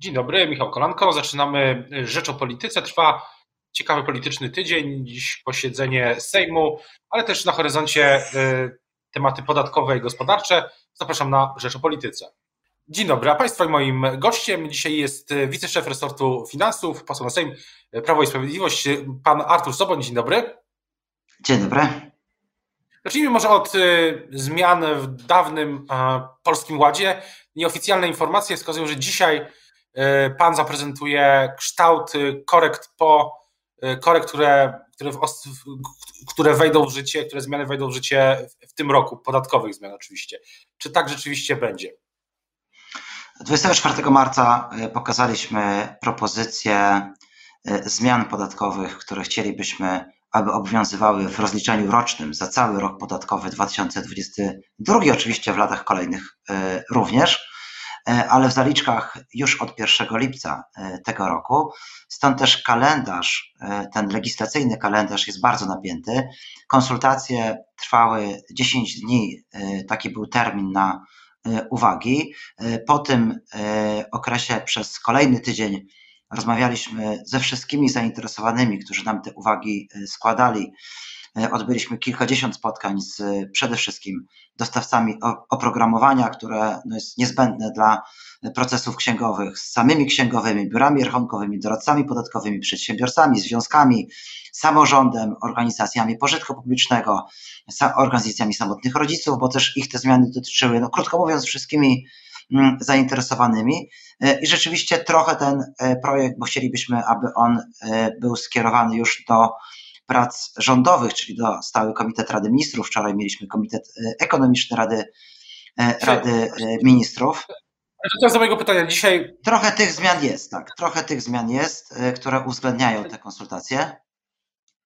Dzień dobry, Michał Kolanko. Zaczynamy Rzecz o Polityce. Trwa ciekawy polityczny tydzień, dziś posiedzenie Sejmu, ale też na horyzoncie y, tematy podatkowe i gospodarcze. Zapraszam na Rzecz o Polityce. Dzień dobry, a Państwa i moim gościem dzisiaj jest wiceszef resortu finansów, poseł na Sejm Prawo i Sprawiedliwość, pan Artur Soboń. Dzień dobry. Dzień dobry. Zacznijmy może od y, zmian w dawnym Polskim Ładzie. Nieoficjalne informacje wskazują, że dzisiaj y, pan zaprezentuje kształt korekt po y, korekt, które, które, w, które wejdą w życie, które zmiany wejdą w życie w tym roku, podatkowych zmian oczywiście. Czy tak rzeczywiście będzie? 24 marca pokazaliśmy propozycję zmian podatkowych, które chcielibyśmy aby obowiązywały w rozliczeniu rocznym za cały rok podatkowy 2022, oczywiście w latach kolejnych e, również, e, ale w zaliczkach już od 1 lipca e, tego roku. Stąd też kalendarz, ten legislacyjny kalendarz jest bardzo napięty. Konsultacje trwały 10 dni, taki był termin na uwagi. Po tym okresie przez kolejny tydzień Rozmawialiśmy ze wszystkimi zainteresowanymi, którzy nam te uwagi e, składali. E, odbyliśmy kilkadziesiąt spotkań z przede wszystkim dostawcami oprogramowania, które no, jest niezbędne dla procesów księgowych, z samymi księgowymi, biurami rachunkowymi, doradcami podatkowymi, przedsiębiorcami, związkami, samorządem, organizacjami pożytku publicznego, organizacjami samotnych rodziców, bo też ich te zmiany dotyczyły, no krótko mówiąc, wszystkimi Mm, zainteresowanymi. E, I rzeczywiście trochę ten e, projekt, bo chcielibyśmy, aby on e, był skierowany już do prac rządowych, czyli do Stały Komitet Rady Ministrów. Wczoraj mieliśmy Komitet Ekonomiczny Rady, Rady Ministrów. To do mojego pytania. Dzisiaj. Trochę tych zmian jest, tak. Trochę tych zmian jest, które uwzględniają te konsultacje.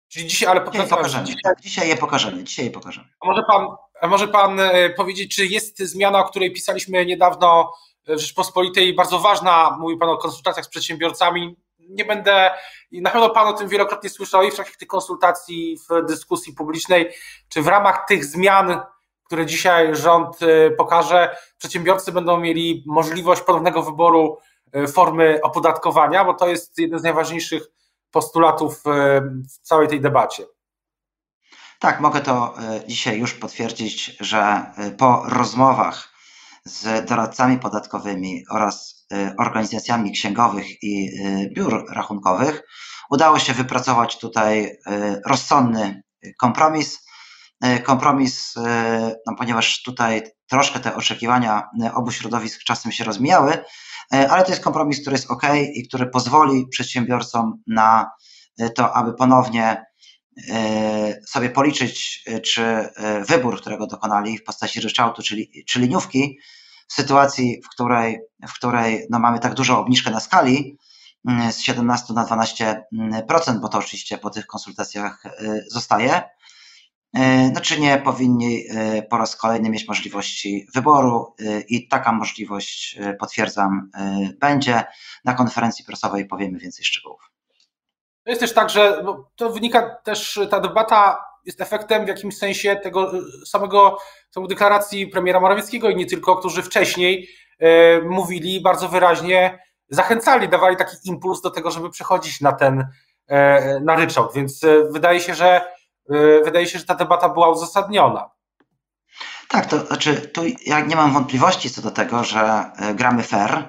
Czyli dzisiaj, ale dzisiaj, pokażemy. Dzisiaj... dzisiaj je pokażemy. Dzisiaj je pokażemy. A może pan a może pan e, powiedzieć, czy jest zmiana, o której pisaliśmy niedawno w Rzeczpospolitej, bardzo ważna, mówił pan o konsultacjach z przedsiębiorcami. Nie będę, na pewno pan o tym wielokrotnie słyszał i w trakcie tych konsultacji, w dyskusji publicznej, czy w ramach tych zmian, które dzisiaj rząd e, pokaże, przedsiębiorcy będą mieli możliwość ponownego wyboru e, formy opodatkowania, bo to jest jeden z najważniejszych postulatów w całej tej debacie. Tak, mogę to dzisiaj już potwierdzić, że po rozmowach z doradcami podatkowymi oraz e, organizacjami księgowych i biur rachunkowych udało się wypracować tutaj rozsądny kompromis. Kompromis, no ponieważ tutaj troszkę te oczekiwania obu środowisk czasem się rozmijały, ale to jest kompromis, który jest ok i który pozwoli przedsiębiorcom na to, aby ponownie sobie policzyć, e, czy e, wybór, którego dokonali w postaci ryczałtu, czyli, czy liniówki, w sytuacji, w której, w której no mamy tak dużą obniżkę na skali, mm, z 17 na 12%, bo to oczywiście po tych konsultacjach zostaje, no czy nie powinni po raz kolejny mieć możliwości wyboru i taka możliwość, potwierdzam, będzie. Na konferencji prasowej powiemy więcej szczegółów. To jest też tak, że no, to wynika też, ta debata jest efektem w jakimś sensie tego y, samego, samego deklaracji premiera Morawieckiego i nie tylko, którzy wcześniej e, mówili bardzo wyraźnie, zachęcali, dawali taki impuls do tego, żeby przechodzić na ten, e, na ryczałt, więc e, wydaje się, że wydaje się, że ta debata była uzasadniona. Tak, to znaczy tu ja nie mam wątpliwości co do tego, że gramy fair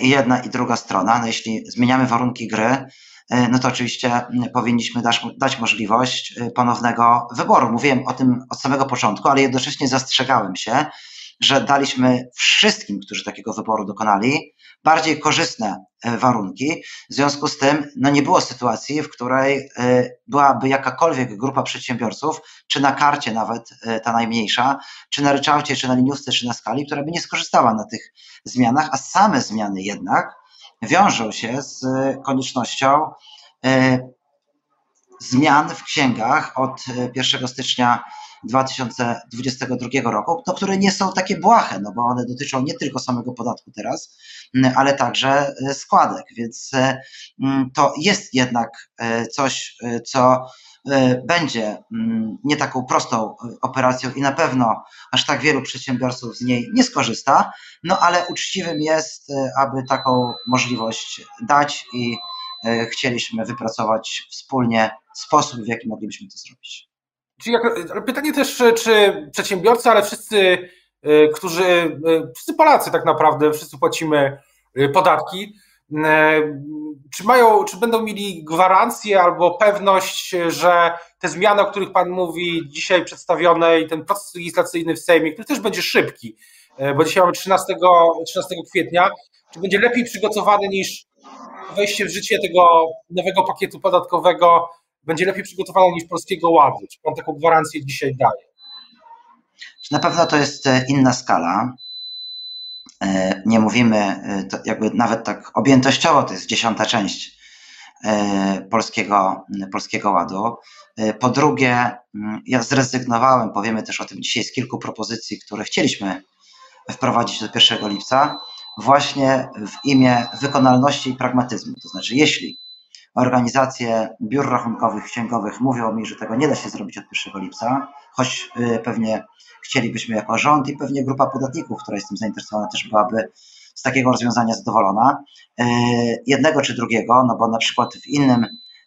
i jedna i druga strona, no jeśli zmieniamy warunki gry, E, no to oczywiście powinniśmy dać, dać możliwość e, ponownego wyboru. Mówiłem o tym od samego początku, ale jednocześnie zastrzegałem się, że daliśmy wszystkim, którzy takiego wyboru dokonali, bardziej korzystne e, warunki. W związku z tym no nie było sytuacji, w której byłaby jakakolwiek grupa przedsiębiorców, czy na karcie nawet ta najmniejsza, czy na ryczałcie, czy na liniówce, czy na skali, która by nie skorzystała na tych zmianach, a same zmiany jednak wiążą się z koniecznością e, zmian w księgach od 1 stycznia 2022 roku, no, które nie są takie błahe, no bo one dotyczą nie tylko samego podatku teraz, ale także e, składek, więc e, to jest jednak coś, co będzie mm, nie taką prostą operacją i na pewno aż tak wielu przedsiębiorców z niej nie skorzysta, no ale uczciwym jest, aby taką możliwość dać i chcieliśmy wypracować wspólnie sposób, w jaki moglibyśmy to zrobić. Jak, pytanie też, czy przedsiębiorcy, ale wszyscy, którzy, wszyscy Polacy tak naprawdę, wszyscy płacimy podatki, E, czy mają, czy będą mieli gwarancję albo pewność, że te zmiany, o których Pan mówi dzisiaj przedstawione i ten proces legislacyjny w Sejmie, który też będzie szybki, e, bo dzisiaj mamy 13, 13 kwietnia, czy będzie lepiej przygotowany niż wejście w życie tego nowego pakietu podatkowego, będzie lepiej przygotowany niż Polskiego Ładu? Czy Pan taką gwarancję dzisiaj daje? Na pewno to jest e, inna skala. E, nie mówimy, e, jakby nawet tak objętościowo, to jest dziesiąta część e, polskiego, polskiego ładu. Po drugie, ja zrezygnowałem, powiemy też o tym dzisiaj, z kilku propozycji, które chcieliśmy wprowadzić do 1 lipca, właśnie w imię wykonalności i pragmatyzmu. To znaczy, jeśli organizacje biur rachunkowych, księgowych mówią mi, że tego nie da się zrobić od 1 lipca, choć pewnie chcielibyśmy jako rząd i pewnie grupa podatników, która jest tym zainteresowana, też byłaby z takiego rozwiązania zadowolona. E, jednego czy drugiego, no bo na przykład w innym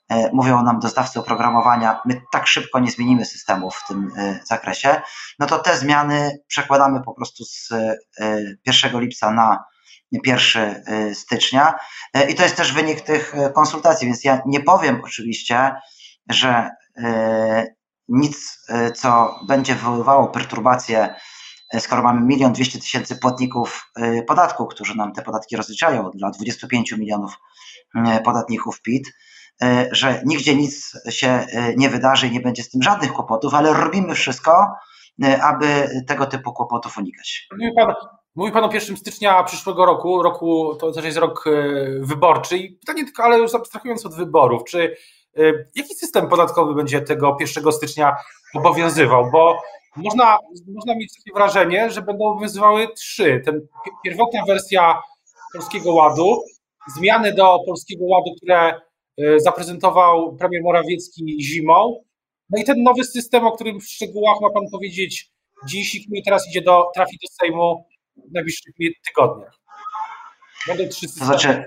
e, mówią nam dostawcy oprogramowania, my tak szybko nie zmienimy systemu w tym zakresie, no to te zmiany przekładamy po prostu z 1 lipca na 1 stycznia i to jest też wynik tych konsultacji, więc ja nie powiem oczywiście, że nic, e, co będzie wywoływało perturbacje, e, skoro mamy milion dwieście tysięcy płatników e, podatku, którzy nam te podatki rozliczają dla 25 milionów podatników PIT, że nigdzie nic się nie wydarzy i nie będzie z tym żadnych kłopotów, ale robimy wszystko, aby tego typu kłopotów unikać. Pan, mówi pan o 1 stycznia przyszłego roku, roku to też jest rok wyborczy i pytanie tylko, ale już abstrahując od wyborów, czy Y, jaki system podatkowy będzie tego 1 stycznia obowiązywał? Bo można, można mieć takie wrażenie, że będą obowiązywały trzy. Ten pierwotna wersja Polskiego Ładu, zmiany do Polskiego Ładu, które y, zaprezentował premier Morawiecki zimą, no i ten nowy system, o którym w szczegółach ma Pan powiedzieć dziś i który teraz idzie do, trafi do Sejmu w najbliższych tygodniach. To znaczy,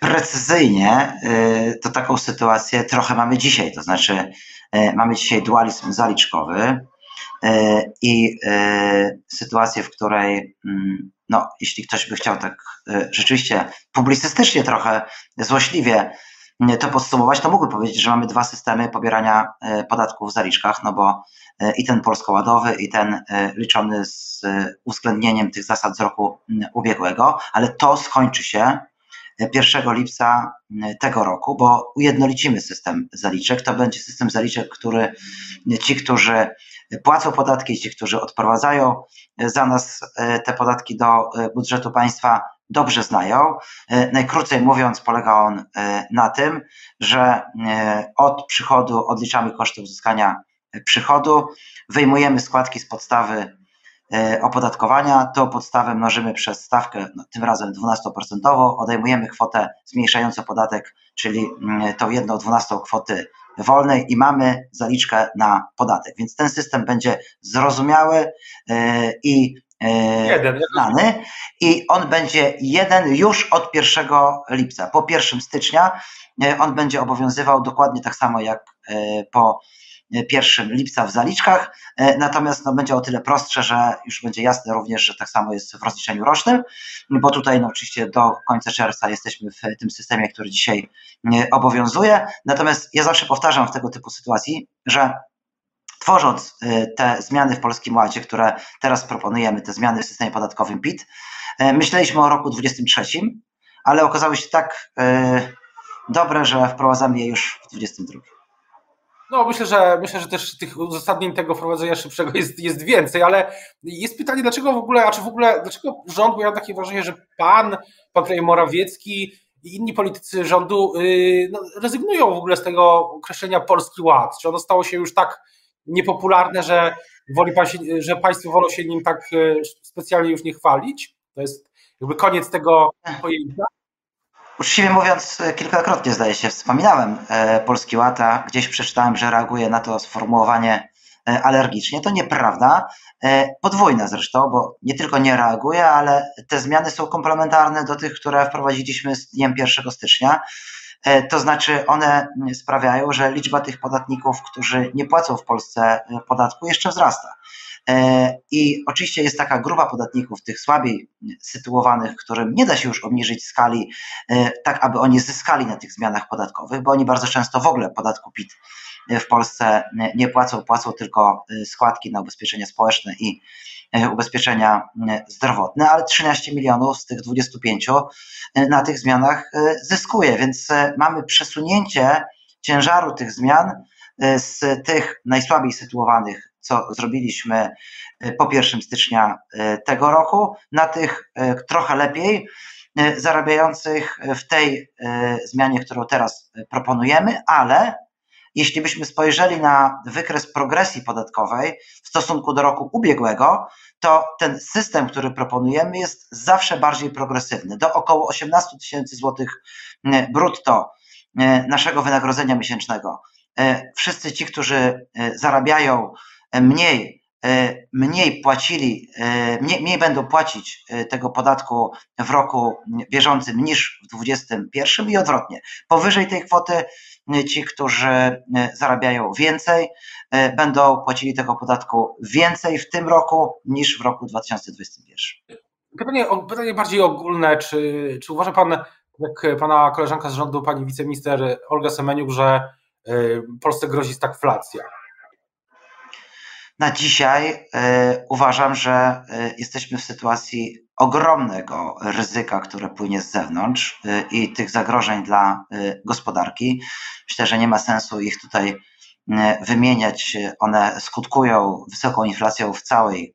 precyzyjnie y, to taką sytuację trochę mamy dzisiaj. To znaczy, y, mamy dzisiaj dualizm zaliczkowy y, i sytuację, w której, mm, no, jeśli ktoś by chciał tak rzeczywiście publicystycznie trochę złośliwie to podsumować, to mógłby powiedzieć, że mamy dwa systemy pobierania podatków w zaliczkach, no bo i ten polskoładowy, i ten liczony z uwzględnieniem tych zasad z roku ubiegłego, ale to skończy się 1 lipca tego roku, bo ujednolicimy system zaliczek. To będzie system zaliczek, który ci, którzy płacą podatki, ci, którzy odprowadzają za nas e, te podatki do e, budżetu państwa, dobrze znają. E, najkrócej mówiąc, polega on na tym, że od przychodu odliczamy koszty uzyskania przychodu, wyjmujemy składki z podstawy E, opodatkowania, to podstawę mnożymy przez stawkę, no, tym razem 12%, odejmujemy kwotę zmniejszającą podatek, czyli mm, tą jedną dwunastą kwoty wolnej i mamy zaliczkę na podatek. Więc ten system będzie zrozumiały e, i e, znany i on będzie jeden już od 1 lipca. Po 1 stycznia on będzie obowiązywał dokładnie tak samo jak po 1 lipca w zaliczkach, e, natomiast no, będzie o tyle prostsze, że już będzie jasne również, że tak samo jest w rozliczeniu rocznym, bo tutaj no, oczywiście do końca czerwca jesteśmy w tym systemie, który dzisiaj e, obowiązuje. Natomiast ja zawsze powtarzam w tego typu sytuacji, że tworząc e, te zmiany w Polskim Ładzie, które teraz proponujemy, te zmiany w systemie podatkowym PIT, myśleliśmy o roku 2023, ale okazały się tak dobre, że wprowadzamy je już w 2022. No, myślę, że myślę, że też tych uzasadnień tego wprowadzenia szybszego jest, jest więcej, ale jest pytanie, dlaczego w ogóle, a czy w ogóle, dlaczego rząd, bo ja mam takie wrażenie, że pan, pan premier Morawiecki i inni politycy rządu yy, no, rezygnują w ogóle z tego określenia Polski Ład. Czy ono stało się już tak niepopularne, że, woli pan się, że państwo wolą się nim tak yy, specjalnie już nie chwalić? To jest jakby koniec tego pojęcia? Uczciwie mówiąc, kilkakrotnie zdaje się wspominałem Polski Łata. Gdzieś przeczytałem, że reaguje na to sformułowanie alergicznie. To nieprawda. Podwójne zresztą, bo nie tylko nie reaguje, ale te zmiany są komplementarne do tych, które wprowadziliśmy z dniem 1 stycznia. E, to znaczy one sprawiają, że liczba tych podatników, którzy nie płacą w Polsce e, podatku, jeszcze wzrasta. E, I oczywiście jest taka grupa podatników, tych słabiej sytuowanych, którym nie da się już obniżyć skali, tak aby oni zyskali na tych zmianach podatkowych, bo oni bardzo często w ogóle podatku PIT w Polsce nie płacą, płacą tylko składki na ubezpieczenie społeczne i E, ubezpieczenia e, zdrowotne, ale 13 milionów z tych 25 e, na tych zmianach zyskuje, więc mamy przesunięcie ciężaru tych zmian z tych najsłabiej sytuowanych, co zrobiliśmy po 1 stycznia tego roku, na tych trochę lepiej zarabiających w tej zmianie, którą teraz proponujemy, ale jeśli byśmy spojrzeli na wykres progresji podatkowej w stosunku do roku ubiegłego, to ten system, który proponujemy, jest zawsze bardziej progresywny. Do około 18 tysięcy złotych e, brutto e, naszego wynagrodzenia miesięcznego. E, wszyscy ci, którzy zarabiają mniej, mniej płacili, mniej, mniej będą płacić tego podatku w roku bieżącym niż w 2021 i odwrotnie. Powyżej tej kwoty ci, którzy e, zarabiają więcej, e, będą płacili tego podatku więcej w tym roku niż w roku 2021. Pytanie, pytanie bardziej ogólne, czy, czy uważa Pan, jak Pana koleżanka z rządu, Pani wiceminister Olga Semeniuk, że e, Polsce grozi stagflacja? Na dzisiaj uważam, że jesteśmy w sytuacji ogromnego ryzyka, które płynie z zewnątrz y, i tych zagrożeń dla gospodarki. Myślę, że nie ma sensu ich tutaj wymieniać. One skutkują wysoką inflacją w całej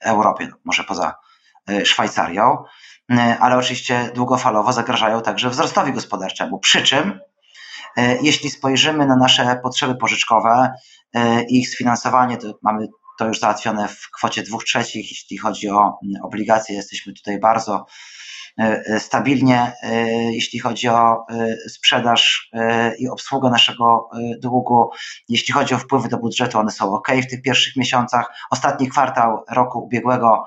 Europie, no, może poza Szwajcarią, ale oczywiście długofalowo zagrażają także wzrostowi gospodarczemu. Przy czym, jeśli spojrzymy na nasze potrzeby pożyczkowe, ich sfinansowanie, to mamy to już załatwione w kwocie dwóch trzecich. Jeśli chodzi o mm, obligacje, jesteśmy tutaj bardzo e, e, stabilnie, e, jeśli chodzi o sprzedaż i obsługę naszego długu. Jeśli chodzi o wpływy do budżetu, one są ok w tych pierwszych miesiącach. Ostatni kwartał roku ubiegłego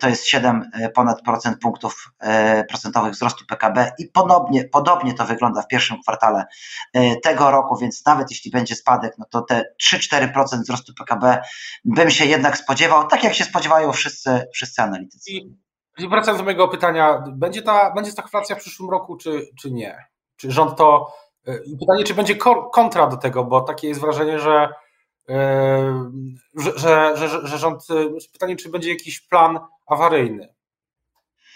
to jest 7 e, ponad procent punktów e, procentowych wzrostu PKB i podobnie, podobnie to wygląda w pierwszym kwartale e, tego roku, więc nawet jeśli będzie spadek, no to te 3-4% wzrostu PKB bym się jednak spodziewał, tak jak się spodziewają wszyscy, wszyscy analitycy. Wracając do mojego pytania, będzie ta, będzie stagflacja w przyszłym roku, czy, czy nie? Czy rząd to. Pytanie, czy będzie kontra do tego, bo takie jest wrażenie, że że, że, że, że rząd, pytanie, czy będzie jakiś plan awaryjny,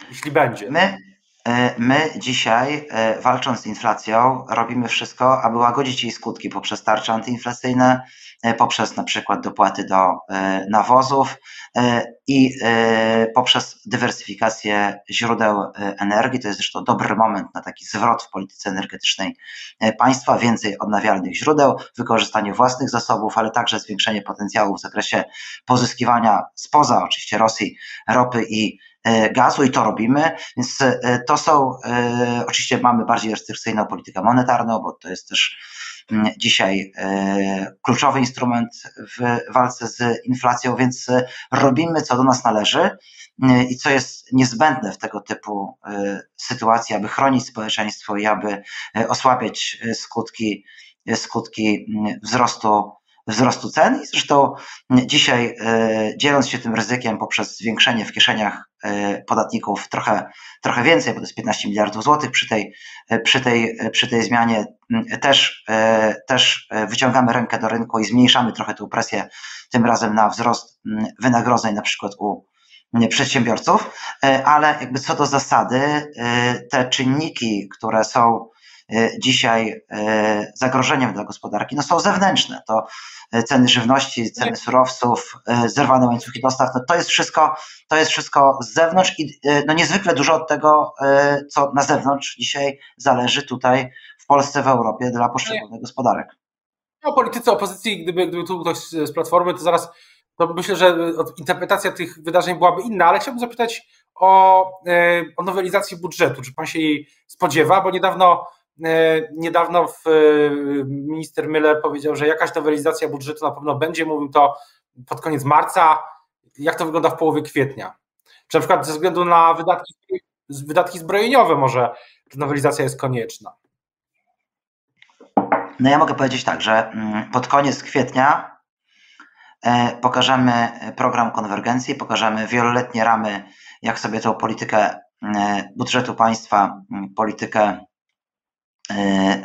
jeśli będzie. My, e, my dzisiaj, e, walcząc z inflacją, robimy wszystko, aby łagodzić jej skutki poprzez tarcze antyinflacyjne, e, poprzez na przykład dopłaty do nawozów i poprzez dywersyfikację źródeł energii. To jest zresztą dobry moment na taki zwrot w polityce energetycznej państwa, więcej odnawialnych źródeł, wykorzystanie własnych zasobów, ale także zwiększenie potencjału w zakresie pozyskiwania spoza oczywiście Rosji ropy i E, gazu i to robimy, więc e, to są, e, oczywiście mamy bardziej restrykcyjną politykę monetarną, bo to jest też mm, dzisiaj kluczowy instrument w walce z inflacją, więc robimy co do nas należy i co jest niezbędne w tego typu sytuacji, aby chronić społeczeństwo i aby osłabiać skutki, skutki mm, wzrostu wzrostu cen. I zresztą dzisiaj e, dzieląc się tym ryzykiem poprzez zwiększenie w kieszeniach e, podatników trochę, trochę więcej, bo to jest 15 miliardów złotych przy tej, e, przy tej, przy tej zmianie też, też wyciągamy rękę do rynku i zmniejszamy trochę tę presję tym razem na wzrost wynagrodzeń na przykład u przedsiębiorców, ale jakby co do zasady te czynniki, które są dzisiaj zagrożeniem dla gospodarki, no są zewnętrzne. To E, ceny żywności, ceny surowców, e, zerwane łańcuchy dostaw, no to jest wszystko, to jest wszystko z zewnątrz i e, no niezwykle dużo od tego, co na zewnątrz dzisiaj zależy tutaj w Polsce, w Europie dla poszczególnych gospodarek. No, politycy opozycji, gdyby, gdyby tu ktoś z Platformy, to zaraz to myślę, że interpretacja tych wydarzeń byłaby inna, ale chciałbym zapytać o, o nowelizacji budżetu. Czy pan się jej spodziewa? Bo niedawno Niedawno minister Miller powiedział, że jakaś nowelizacja budżetu na pewno będzie. Mówił to pod koniec marca. Jak to wygląda w połowie kwietnia? Czy na przykład ze względu na wydatki, wydatki zbrojeniowe może nowelizacja jest konieczna? No ja mogę powiedzieć tak, że mm, pod koniec kwietnia e, pokażemy program konwergencji, pokażemy wieloletnie ramy, jak sobie tą politykę e, budżetu państwa, mm, politykę e,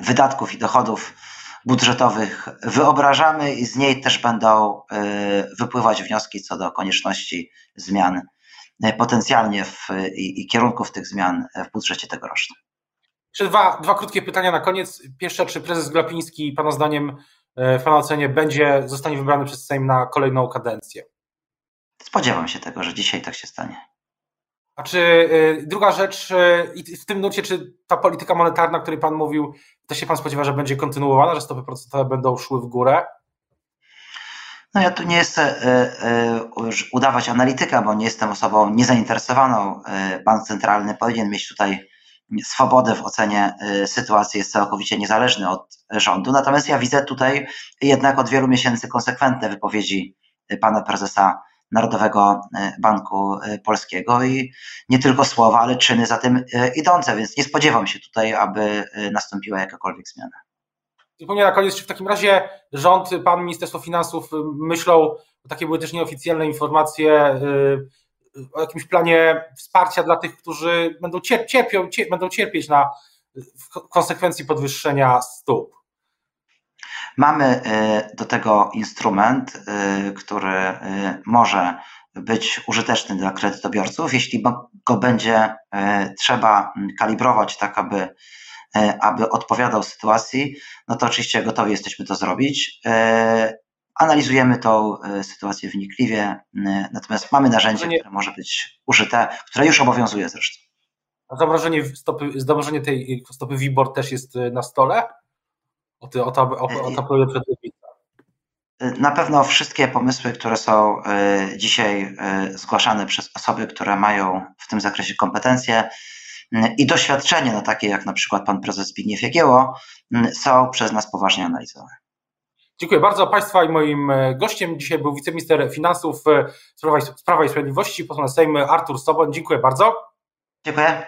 wydatków i dochodów budżetowych wyobrażamy i z niej też będą wypływać wnioski co do konieczności zmian potencjalnie w, i, i kierunków tych zmian w budżecie tegorocznym. Jeszcze dwa, dwa krótkie pytania na koniec. Pierwsze, czy prezes Glapiński, Pana zdaniem, w Pana ocenie, będzie, zostanie wybrany przez Sejm na kolejną kadencję? Spodziewam się tego, że dzisiaj tak się stanie. A czy y, druga rzecz, y, i w tym nucie, czy ta polityka monetarna, o której Pan mówił, to się Pan spodziewa, że będzie kontynuowana, że stopy procentowe będą szły w górę? No ja tu nie chcę y, udawać analityka, bo nie jestem osobą niezainteresowaną. Bank Centralny powinien mieć tutaj swobodę w ocenie sytuacji jest całkowicie niezależny od rządu. Natomiast ja widzę tutaj jednak od wielu miesięcy konsekwentne wypowiedzi pana prezesa Narodowego y, Banku y, Polskiego i nie tylko słowa, ale czyny za tym idące, więc nie spodziewam się tutaj, aby nastąpiła jakakolwiek zmiana. Zupełnie na koniec, czy w takim razie rząd, pan Ministerstwo Finansów myślą, takie były też nieoficjalne informacje, o jakimś planie wsparcia dla tych, którzy będą, cierpią, będą cierpieć na w konsekwencji podwyższenia stóp. Mamy y, do tego instrument, y, który y, może być użyteczny dla kredytobiorców, jeśli go będzie trzeba kalibrować tak, aby, aby odpowiadał sytuacji, no to oczywiście gotowi jesteśmy to zrobić. Analizujemy tą sytuację wnikliwie, natomiast mamy narzędzie, które może być użyte, które już obowiązuje zresztą. Zamrożenie, stopy, zamrożenie tej stopy WIBOR też jest na stole? O, ty, o, o, o to przed na pewno wszystkie pomysły, które są dzisiaj zgłaszane przez osoby, które mają w tym zakresie kompetencje i doświadczenie, no takie jak na przykład pan prezes Zbigniew Jagieło, są przez nas poważnie analizowane. Dziękuję bardzo Państwa i moim e, gościem dzisiaj był wiceminister finansów e, Prawa i Sprawiedliwości, poseł na Sejm Artur Soboń. Dziękuję bardzo. Dziękuję.